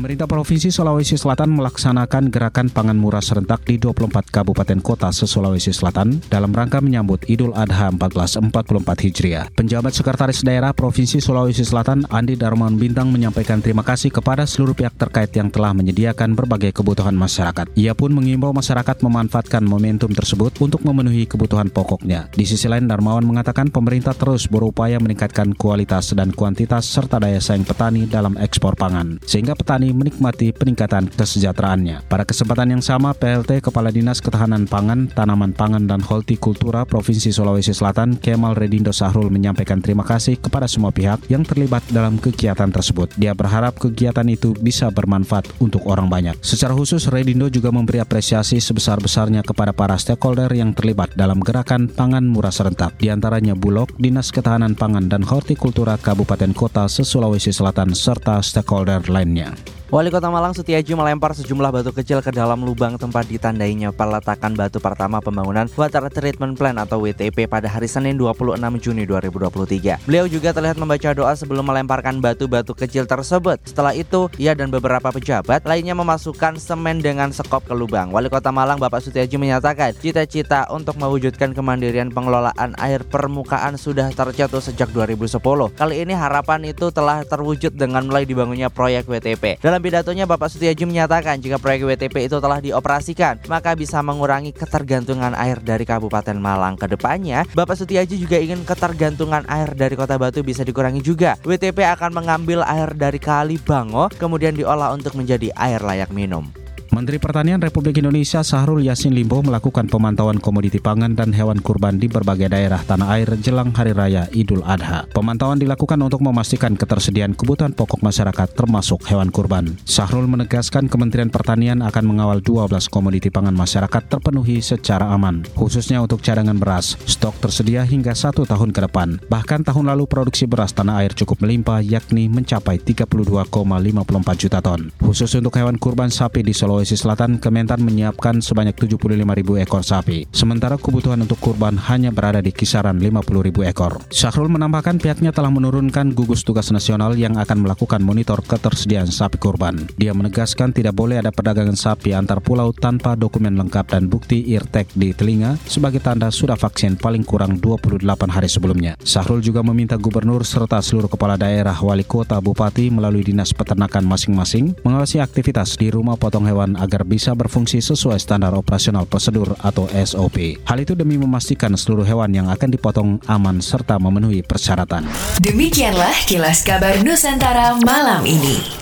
Pemerintah Provinsi Sulawesi Selatan melaksanakan gerakan pangan murah serentak di 24 kabupaten kota se-Sulawesi Selatan dalam rangka menyambut Idul Adha 1444 Hijriah. Penjabat Sekretaris Daerah Provinsi Sulawesi Selatan Andi Darmawan Bintang menyampaikan terima kasih kepada seluruh pihak terkait yang telah menyediakan berbagai kebutuhan masyarakat. Ia pun mengimbau masyarakat memanfaatkan momentum tersebut untuk memenuhi kebutuhan pokoknya. Di sisi lain, Darmawan mengatakan pemerintah terus berupaya meningkatkan kualitas dan kuantitas serta daya saing petani dalam ekspor pangan, sehingga petani menikmati peningkatan kesejahteraannya. Pada kesempatan yang sama, PLT Kepala Dinas Ketahanan Pangan, Tanaman Pangan, dan Hortikultura Provinsi Sulawesi Selatan, Kemal Redindo Sahrul menyampaikan terima kasih kepada semua pihak yang terlibat dalam kegiatan tersebut. Dia berharap kegiatan itu bisa bermanfaat untuk orang banyak. Secara khusus, Redindo juga memberi apresiasi sebesar-besarnya kepada para stakeholder yang terlibat dalam gerakan pangan murah serentak, di antaranya Bulog, Dinas Ketahanan Pangan, dan Hortikultura Kabupaten Kota se-Sulawesi Selatan, serta stakeholder lainnya. Wali Kota Malang Sutiaji melempar sejumlah batu kecil ke dalam lubang tempat ditandainya peletakan batu pertama pembangunan Water Treatment Plan atau WTP pada hari Senin 26 Juni 2023. Beliau juga terlihat membaca doa sebelum melemparkan batu-batu kecil tersebut. Setelah itu, ia dan beberapa pejabat lainnya memasukkan semen dengan sekop ke lubang. Wali Kota Malang Bapak Sutiaji menyatakan cita-cita untuk mewujudkan kemandirian pengelolaan air permukaan sudah tercetus sejak 2010. Kali ini harapan itu telah terwujud dengan mulai dibangunnya proyek WTP. Dalam dalam pidatonya, Bapak Sutiaji menyatakan jika proyek WTP itu telah dioperasikan, maka bisa mengurangi ketergantungan air dari Kabupaten Malang. Ke depannya, Bapak Sutiaji juga ingin ketergantungan air dari Kota Batu bisa dikurangi juga. WTP akan mengambil air dari Kali Bango, kemudian diolah untuk menjadi air layak minum. Menteri Pertanian Republik Indonesia Sahrul Yassin Limpo melakukan pemantauan komoditi pangan dan hewan kurban di berbagai daerah tanah air jelang Hari Raya Idul Adha. Pemantauan dilakukan untuk memastikan ketersediaan kebutuhan pokok masyarakat termasuk hewan kurban. Sahrul menegaskan Kementerian Pertanian akan mengawal 12 komoditi pangan masyarakat terpenuhi secara aman, khususnya untuk cadangan beras. Stok tersedia hingga satu tahun ke depan. Bahkan tahun lalu produksi beras tanah air cukup melimpah yakni mencapai 32,54 juta ton. Khusus untuk hewan kurban sapi di Solo Sulawesi Selatan, Kementan menyiapkan sebanyak 75 ribu ekor sapi. Sementara kebutuhan untuk kurban hanya berada di kisaran 50 ribu ekor. Syahrul menambahkan pihaknya telah menurunkan gugus tugas nasional yang akan melakukan monitor ketersediaan sapi kurban. Dia menegaskan tidak boleh ada perdagangan sapi antar pulau tanpa dokumen lengkap dan bukti irtek di telinga sebagai tanda sudah vaksin paling kurang 28 hari sebelumnya. Syahrul juga meminta gubernur serta seluruh kepala daerah, wali kota, bupati melalui dinas peternakan masing-masing mengawasi aktivitas di rumah potong hewan agar bisa berfungsi sesuai standar operasional prosedur atau SOP. Hal itu demi memastikan seluruh hewan yang akan dipotong aman serta memenuhi persyaratan. Demikianlah kilas kabar Nusantara malam ini.